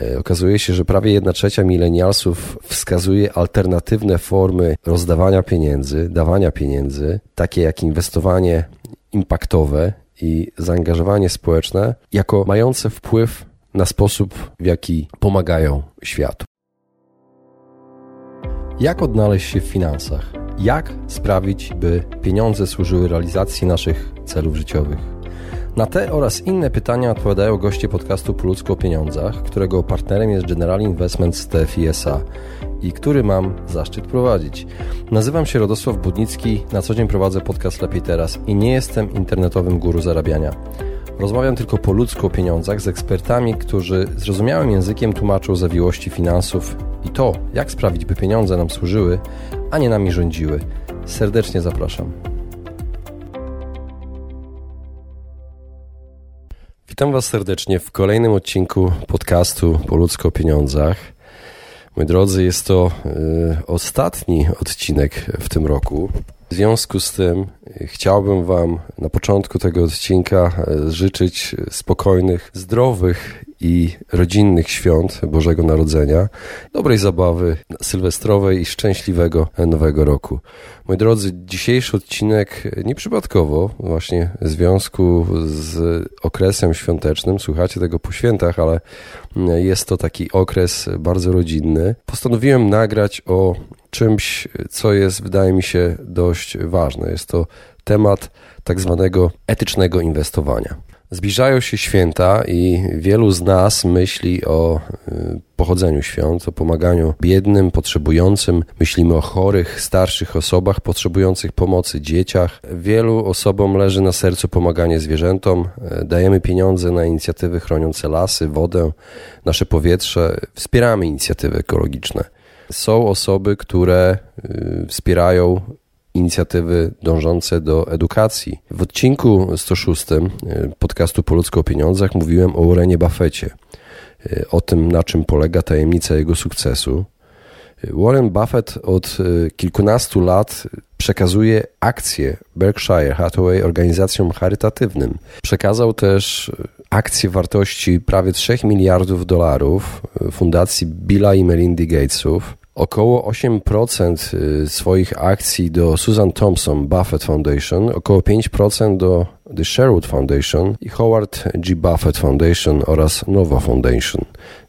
E, okazuje się, że prawie 1 trzecia milenialsów wskazuje alternatywne formy rozdawania pieniędzy, dawania pieniędzy, takie jak inwestowanie impaktowe i zaangażowanie społeczne, jako mające wpływ na sposób, w jaki pomagają światu. Jak odnaleźć się w finansach? Jak sprawić, by pieniądze służyły realizacji naszych celów życiowych? Na te oraz inne pytania odpowiadają goście podcastu Po ludzku o pieniądzach, którego partnerem jest General Investments TFI SA i który mam zaszczyt prowadzić. Nazywam się Rodosław Budnicki, na co dzień prowadzę podcast Lepiej Teraz i nie jestem internetowym guru zarabiania. Rozmawiam tylko po ludzku o pieniądzach z ekspertami, którzy zrozumiałym językiem tłumaczą zawiłości finansów i to, jak sprawić, by pieniądze nam służyły, a nie nami rządziły. Serdecznie zapraszam. Witam Was serdecznie w kolejnym odcinku podcastu Po ludzko o pieniądzach. Moi drodzy, jest to y, ostatni odcinek w tym roku. W związku z tym y, chciałbym Wam na początku tego odcinka y, życzyć spokojnych, zdrowych i rodzinnych świąt Bożego Narodzenia, dobrej zabawy sylwestrowej i szczęśliwego nowego roku. Moi drodzy, dzisiejszy odcinek nieprzypadkowo, właśnie w związku z okresem świątecznym, słuchacie tego po świętach, ale jest to taki okres bardzo rodzinny. Postanowiłem nagrać o czymś, co jest, wydaje mi się, dość ważne. Jest to temat tak zwanego etycznego inwestowania. Zbliżają się święta i wielu z nas myśli o y, pochodzeniu świąt, o pomaganiu biednym, potrzebującym. Myślimy o chorych, starszych osobach potrzebujących pomocy, dzieciach. Wielu osobom leży na sercu pomaganie zwierzętom. Dajemy pieniądze na inicjatywy chroniące lasy, wodę, nasze powietrze. Wspieramy inicjatywy ekologiczne. Są osoby, które y, wspierają inicjatywy dążące do edukacji. W odcinku 106 e, podcastu Po o pieniądzach mówiłem o Warrenie Buffetcie, e, o tym, na czym polega tajemnica jego sukcesu. Warren Buffett od kilkunastu lat przekazuje akcje Berkshire Hathaway organizacjom charytatywnym. Przekazał też akcje wartości prawie 3 miliardów dolarów fundacji Billa i Melindy Gatesów około 8% y, swoich akcji do Susan Thompson Buffett Foundation, około 5% do The Sherwood Foundation i Howard G. Buffett Foundation oraz Nova Foundation.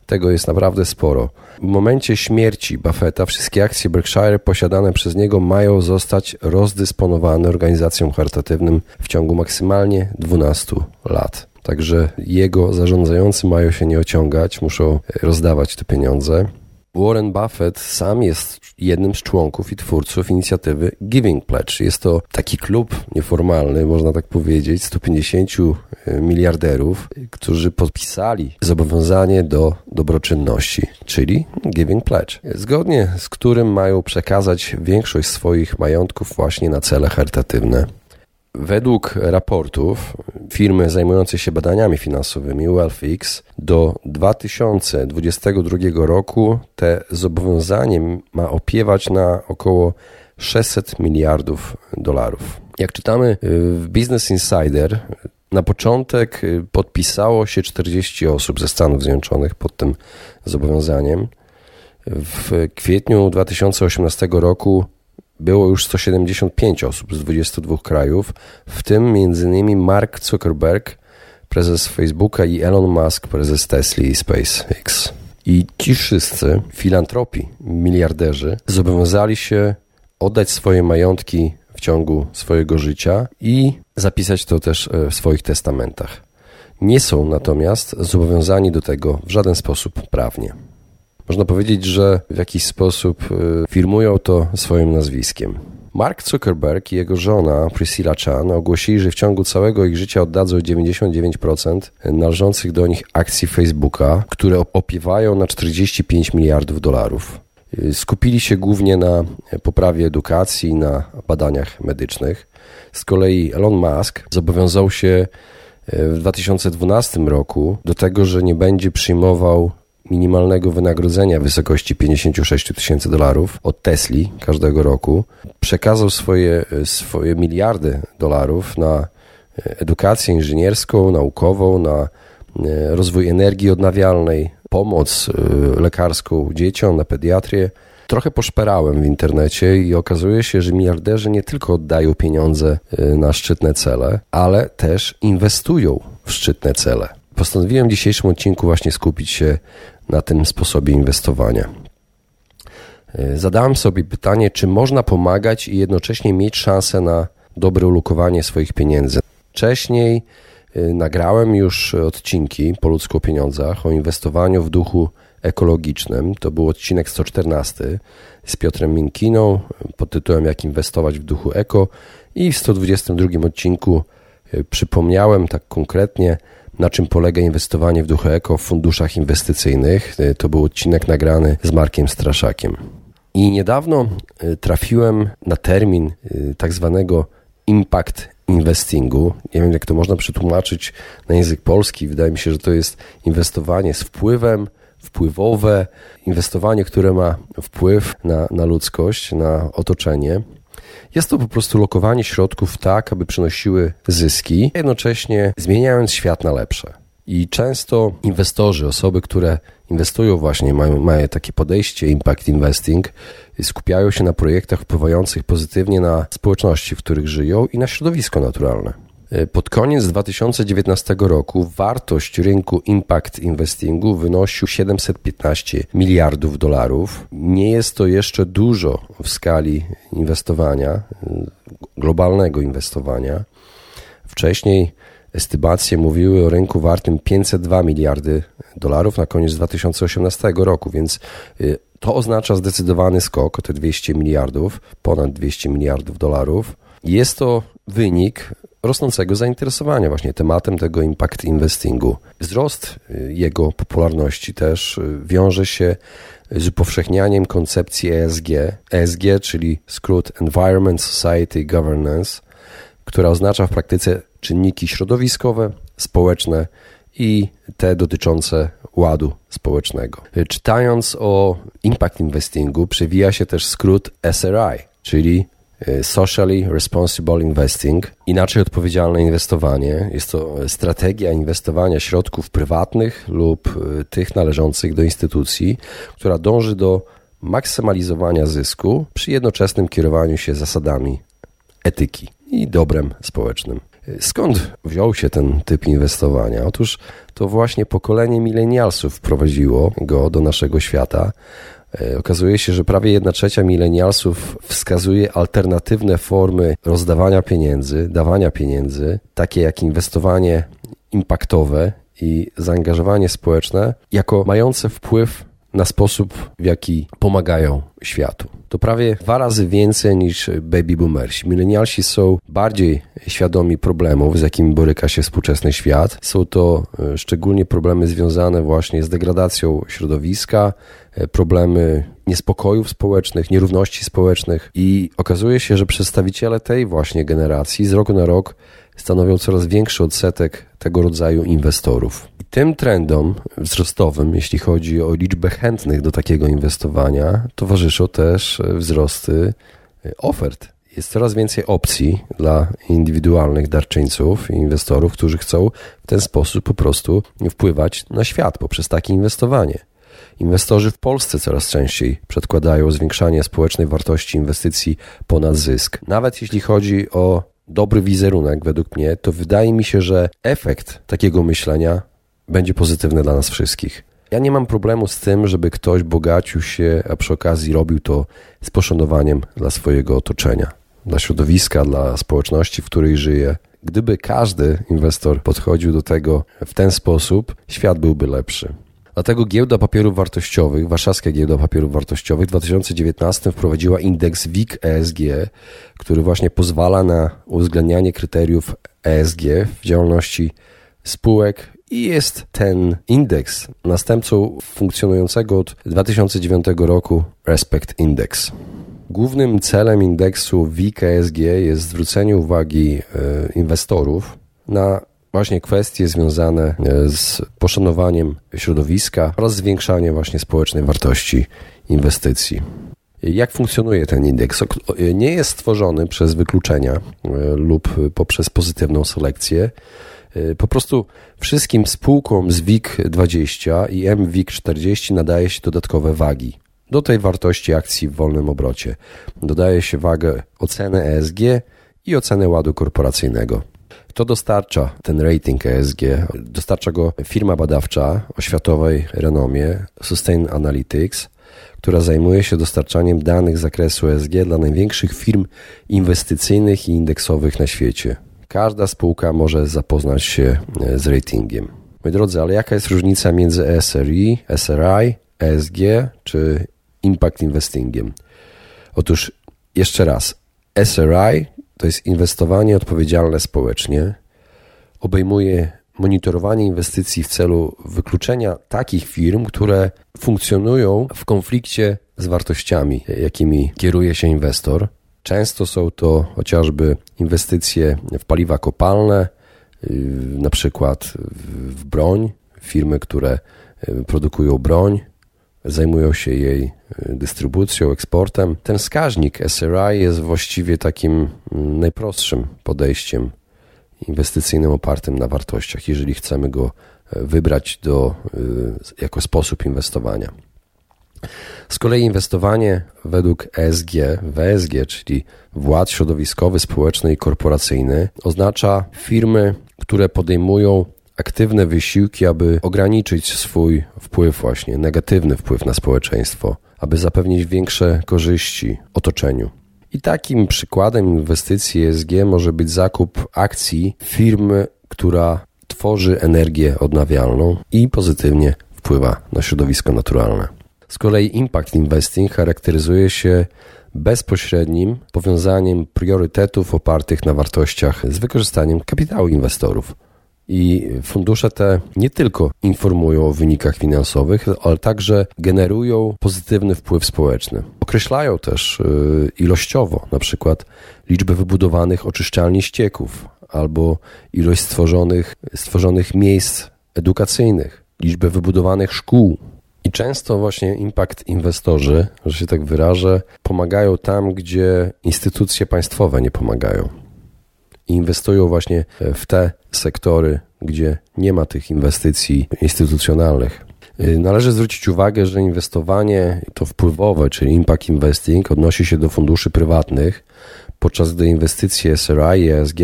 Tego jest naprawdę sporo. W momencie śmierci Buffetta wszystkie akcje Berkshire posiadane przez niego mają zostać rozdysponowane organizacjom charytatywnym w ciągu maksymalnie 12 lat. Także jego zarządzający mają się nie ociągać, muszą rozdawać te pieniądze. Warren Buffett sam jest jednym z członków i twórców inicjatywy Giving Pledge. Jest to taki klub nieformalny, można tak powiedzieć, 150 e, miliarderów, którzy podpisali zobowiązanie do dobroczynności, czyli Giving Pledge, zgodnie z którym mają przekazać większość swoich majątków właśnie na cele charytatywne. Według raportów firmy zajmującej się badaniami finansowymi WealthX do 2022 roku te zobowiązanie ma opiewać na około 600 miliardów dolarów. Jak czytamy w Business Insider, na początek podpisało się 40 osób ze Stanów Zjednoczonych pod tym zobowiązaniem. W kwietniu 2018 roku było już 175 osób z 22 krajów, w tym m.in. Mark Zuckerberg, prezes Facebooka i Elon Musk, prezes Tesla i SpaceX. I ci wszyscy filantropi, miliarderzy, zobowiązali się oddać swoje majątki w ciągu swojego życia i zapisać to też e, w swoich testamentach. Nie są natomiast zobowiązani do tego w żaden sposób prawnie. Można powiedzieć, że w jakiś sposób y, firmują to swoim nazwiskiem. Mark Zuckerberg i jego żona Priscilla Chan ogłosili, że w ciągu całego ich życia oddadzą 99% należących do nich akcji Facebooka, które opiewają na 45 miliardów dolarów. Y, skupili się głównie na poprawie edukacji, na badaniach medycznych. Z kolei Elon Musk zobowiązał się y, w 2012 roku do tego, że nie będzie przyjmował minimalnego wynagrodzenia w wysokości 56 tysięcy dolarów od Tesli każdego roku, przekazał swoje, swoje miliardy dolarów na e, edukację inżynierską, naukową, na e, rozwój energii odnawialnej, pomoc lekarską dzieciom, na pediatrię. Trochę poszperałem w internecie i okazuje się, że miliarderzy nie tylko oddają pieniądze na szczytne cele, ale też inwestują w szczytne cele. Postanowiłem w dzisiejszym odcinku właśnie skupić się na tym sposobie inwestowania. Zadałem sobie pytanie, czy można pomagać i jednocześnie mieć szansę na dobre ulokowanie swoich pieniędzy. Wcześniej y, nagrałem już odcinki po ludzku o pieniądzach, o inwestowaniu w duchu ekologicznym. To był odcinek 114 z Piotrem Minkiną pod tytułem Jak inwestować w duchu eko i w 122 odcinku y, przypomniałem tak konkretnie, na czym polega inwestowanie w duchu eko w funduszach inwestycyjnych. Y, to był odcinek nagrany z Markiem Straszakiem. I niedawno trafiłem na termin tak zwanego impact investingu. Nie wiem, jak to można przetłumaczyć na język polski. Wydaje mi się, że to jest inwestowanie z wpływem, wpływowe, inwestowanie, które ma wpływ na, na ludzkość, na otoczenie. Jest to po prostu lokowanie środków tak, aby przynosiły zyski, jednocześnie zmieniając świat na lepsze. I często inwestorzy, osoby, które inwestują właśnie, mają, mają takie podejście impact investing, skupiają się na projektach wpływających pozytywnie na społeczności, w których żyją i na środowisko naturalne. Pod koniec 2019 roku wartość rynku impact investingu wynosił 715 miliardów dolarów. Nie jest to jeszcze dużo w skali inwestowania, globalnego inwestowania. Wcześniej Estybacje mówiły o rynku wartym 502 miliardy dolarów na koniec 2018 roku, więc y, to oznacza zdecydowany skok o te 200 miliardów, ponad 200 miliardów dolarów. Jest to wynik rosnącego zainteresowania właśnie tematem tego impact investingu. Wzrost y, jego popularności też y, wiąże się z upowszechnianiem koncepcji ESG, ESG, czyli skrót Environment Society Governance, która oznacza w praktyce czynniki środowiskowe, społeczne i te dotyczące ładu społecznego. Czytając o impact investingu, przewija się też skrót SRI, czyli Socially Responsible Investing, inaczej odpowiedzialne inwestowanie. Jest to strategia inwestowania środków prywatnych lub e, tych należących do instytucji, która dąży do maksymalizowania zysku przy jednoczesnym kierowaniu się zasadami etyki i dobrem społecznym. Skąd wziął się ten typ inwestowania? Otóż to właśnie pokolenie milenialsów wprowadziło go do naszego świata. E, okazuje się, że prawie 1 trzecia milenialsów wskazuje alternatywne formy rozdawania pieniędzy, dawania pieniędzy, takie jak inwestowanie impaktowe i zaangażowanie społeczne, jako mające wpływ na sposób, w jaki pomagają światu. To prawie dwa razy więcej niż baby boomersi. Milenialsi są bardziej świadomi problemów, z jakimi boryka się współczesny świat. Są to e, szczególnie problemy związane właśnie z degradacją środowiska, e, problemy niespokojów społecznych, nierówności społecznych i okazuje się, że przedstawiciele tej właśnie generacji z roku na rok stanowią coraz większy odsetek tego rodzaju inwestorów. Tym trendom wzrostowym, jeśli chodzi o liczbę chętnych do takiego inwestowania, towarzyszą też wzrosty ofert. Jest coraz więcej opcji dla indywidualnych darczyńców i inwestorów, którzy chcą w ten sposób po prostu wpływać na świat poprzez takie inwestowanie. Inwestorzy w Polsce coraz częściej przedkładają zwiększanie społecznej wartości inwestycji ponad zysk. Nawet jeśli chodzi o dobry wizerunek według mnie, to wydaje mi się, że efekt takiego myślenia będzie pozytywny dla nas wszystkich. Ja nie mam problemu z tym, żeby ktoś bogacił się, a przy okazji robił to z poszanowaniem dla swojego otoczenia, dla środowiska, dla społeczności, w której żyje. Gdyby każdy inwestor podchodził do tego w ten sposób, świat byłby lepszy. Dlatego giełda papierów wartościowych, warszawska giełda papierów wartościowych w 2019 wprowadziła indeks WIG ESG, który właśnie pozwala na uwzględnianie kryteriów ESG w działalności spółek i jest ten indeks następcą funkcjonującego od 2009 roku Respect Index. Głównym celem indeksu WIG ESG jest zwrócenie uwagi e, inwestorów na właśnie kwestie związane e, z poszanowaniem środowiska oraz zwiększaniem właśnie społecznej wartości inwestycji. Jak funkcjonuje ten indeks? Nie jest stworzony przez wykluczenia e, lub poprzez pozytywną selekcję. Y, po prostu wszystkim spółkom z WIG20 i MWIG40 nadaje się dodatkowe wagi do tej wartości akcji w wolnym obrocie. Dodaje się wagę oceny ESG i oceny ładu korporacyjnego. Kto dostarcza ten rating ESG? Dostarcza go firma badawcza o światowej renomie Sustain Analytics, która zajmuje się dostarczaniem danych z zakresu ESG dla największych firm inwestycyjnych i indeksowych na świecie. Każda spółka może zapoznać się e, z ratingiem. Moi drodzy, ale jaka jest różnica między SRI, SRI, ESG czy Impact Investingiem? Otóż jeszcze raz, SRI to jest inwestowanie odpowiedzialne społecznie, obejmuje monitorowanie inwestycji w celu wykluczenia takich firm, które funkcjonują w konflikcie z wartościami, jakimi kieruje się inwestor. Często są to chociażby inwestycje w paliwa kopalne, y, na przykład w broń, firmy, które y, produkują broń, zajmują się jej y, dystrybucją, eksportem. Ten wskaźnik SRI jest właściwie takim mm, najprostszym podejściem inwestycyjnym opartym na wartościach, jeżeli chcemy go e, wybrać do, jako sposób inwestowania. Z kolei inwestowanie według ESG, w ESG, czyli wład środowiskowy, społeczny i korporacyjny, oznacza firmy, które podejmują aktywne wysiłki, aby ograniczyć swój wpływ, właśnie negatywny wpływ na społeczeństwo, aby zapewnić większe korzyści otoczeniu. I takim przykładem inwestycji ESG może być zakup akcji firmy, która tworzy energię odnawialną i pozytywnie wpływa na środowisko naturalne. Z kolei impact investing charakteryzuje się bezpośrednim powiązaniem priorytetów opartych na wartościach z wykorzystaniem kapitału inwestorów. I fundusze te nie tylko informują o wynikach finansowych, ale także generują pozytywny wpływ społeczny. Określają też y, ilościowo, na przykład liczbę wybudowanych oczyszczalni ścieków albo ilość stworzonych, stworzonych miejsc edukacyjnych, liczbę wybudowanych szkół. I często właśnie impact inwestorzy, że się tak wyrażę, pomagają tam, gdzie instytucje państwowe nie pomagają i inwestują właśnie w te sektory, gdzie nie ma tych inwestycji instytucjonalnych. Y, należy zwrócić uwagę, że inwestowanie to wpływowe, czyli impact investing, odnosi się do funduszy prywatnych, podczas gdy inwestycje SRI i ESG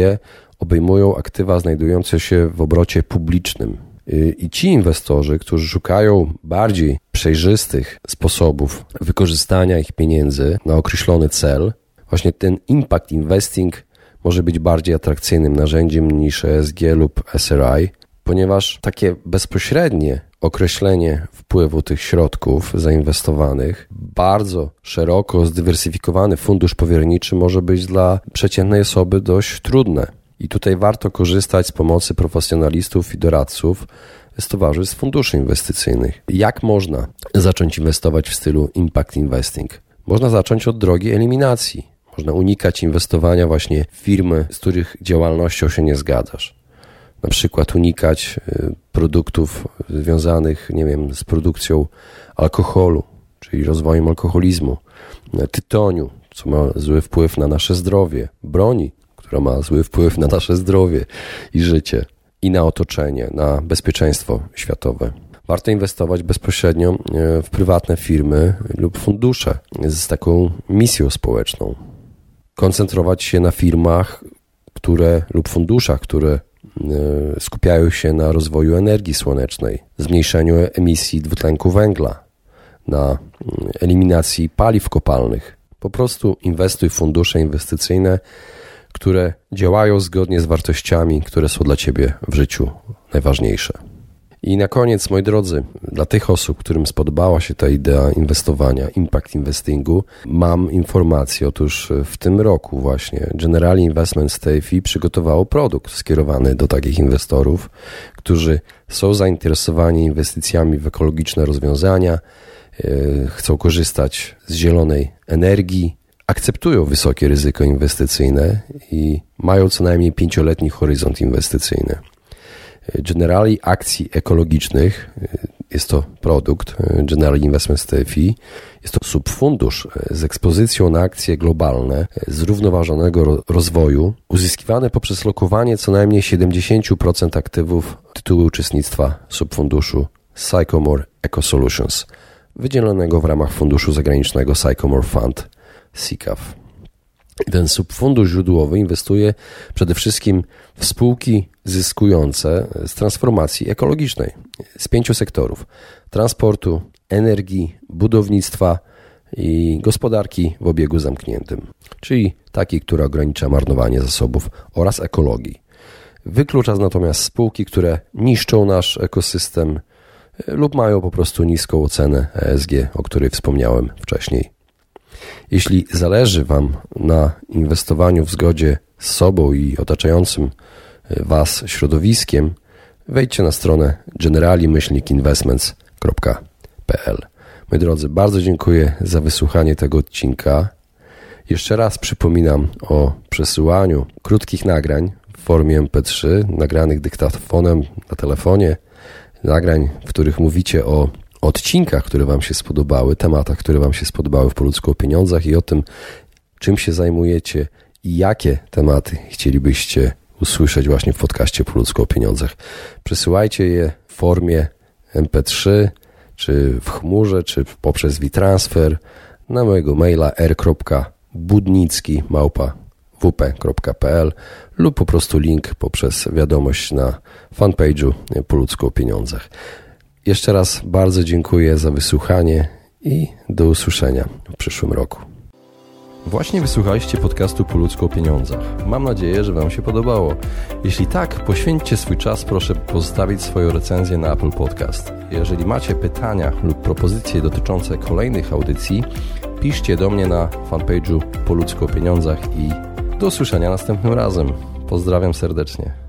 obejmują aktywa znajdujące się w obrocie publicznym. Y, I ci inwestorzy, którzy szukają bardziej przejrzystych sposobów wykorzystania ich pieniędzy na określony cel, właśnie ten impact investing może być bardziej atrakcyjnym narzędziem niż ESG lub SRI, ponieważ takie bezpośrednie określenie wpływu tych środków zainwestowanych, bardzo szeroko zdywersyfikowany fundusz powierniczy może być dla przeciętnej osoby dość trudne. I tutaj warto korzystać z pomocy profesjonalistów i doradców z towarzystw funduszy inwestycyjnych. Jak można zacząć inwestować w stylu impact investing? Można zacząć od drogi eliminacji można unikać inwestowania właśnie w firmy, z których działalnością się nie zgadzasz. Na przykład unikać y, produktów związanych, nie wiem, z produkcją alkoholu, czyli rozwojem alkoholizmu, tytoniu, co ma zły wpływ na nasze zdrowie, broni, która ma zły wpływ na nasze zdrowie i życie, i na otoczenie, na bezpieczeństwo światowe. Warto inwestować bezpośrednio y, w prywatne firmy lub fundusze z taką misją społeczną koncentrować się na firmach, które lub funduszach, które e, skupiają się na rozwoju energii słonecznej, zmniejszeniu emisji dwutlenku węgla, na mm, eliminacji paliw kopalnych. Po prostu inwestuj w fundusze inwestycyjne, które działają zgodnie z wartościami, które są dla Ciebie w życiu najważniejsze. I na koniec, moi drodzy, dla tych osób, którym spodobała się ta idea inwestowania, impact investingu, mam informację. Otóż w tym roku właśnie General Investment Stafey przygotowało produkt skierowany do takich inwestorów, którzy są zainteresowani inwestycjami w ekologiczne rozwiązania, e, chcą korzystać z zielonej energii, akceptują wysokie ryzyko inwestycyjne i mają co najmniej pięcioletni horyzont inwestycyjny. Generali akcji ekologicznych jest to produkt General Investments TFI. Jest to subfundusz z ekspozycją na akcje globalne zrównoważonego rozwoju, uzyskiwane poprzez lokowanie co najmniej 70% aktywów tytułu uczestnictwa subfunduszu Sycomore Eco Solutions, wydzielonego w ramach funduszu zagranicznego Sycomore Fund SICAF. Ten subfundusz źródłowy inwestuje przede wszystkim w spółki zyskujące z transformacji ekologicznej z pięciu sektorów: transportu, energii, budownictwa i gospodarki w obiegu zamkniętym, czyli takiej, która ogranicza marnowanie zasobów oraz ekologii. Wyklucza natomiast spółki, które niszczą nasz ekosystem lub mają po prostu niską ocenę ESG, o której wspomniałem wcześniej. Jeśli zależy Wam na inwestowaniu w zgodzie z sobą i otaczającym Was środowiskiem, wejdźcie na stronę generali-investments.pl. Moi drodzy, bardzo dziękuję za wysłuchanie tego odcinka. Jeszcze raz przypominam o przesyłaniu krótkich nagrań w formie MP3, nagranych dyktafonem na telefonie, nagrań, w których mówicie o odcinkach, które Wam się spodobały, tematach, które Wam się spodobały w Poludzku o pieniądzach i o tym, czym się zajmujecie i jakie tematy chcielibyście usłyszeć właśnie w podcaście Poludzku o pieniądzach. Przesyłajcie je w formie MP3, czy w chmurze, czy poprzez WeTransfer na mojego maila r.budnicki małpa wp.pl lub po prostu link poprzez wiadomość na fanpage'u Po ludzku o pieniądzach. Jeszcze raz bardzo dziękuję za wysłuchanie i do usłyszenia w przyszłym roku. Właśnie wysłuchaliście podcastu Po ludzku o pieniądzach. Mam nadzieję, że Wam się podobało. Jeśli tak, poświęćcie swój czas, proszę pozostawić swoją recenzję na Apple Podcast. Jeżeli macie pytania lub propozycje dotyczące kolejnych audycji, piszcie do mnie na fanpage'u Po ludzku o pieniądzach i do usłyszenia następnym razem. Pozdrawiam serdecznie.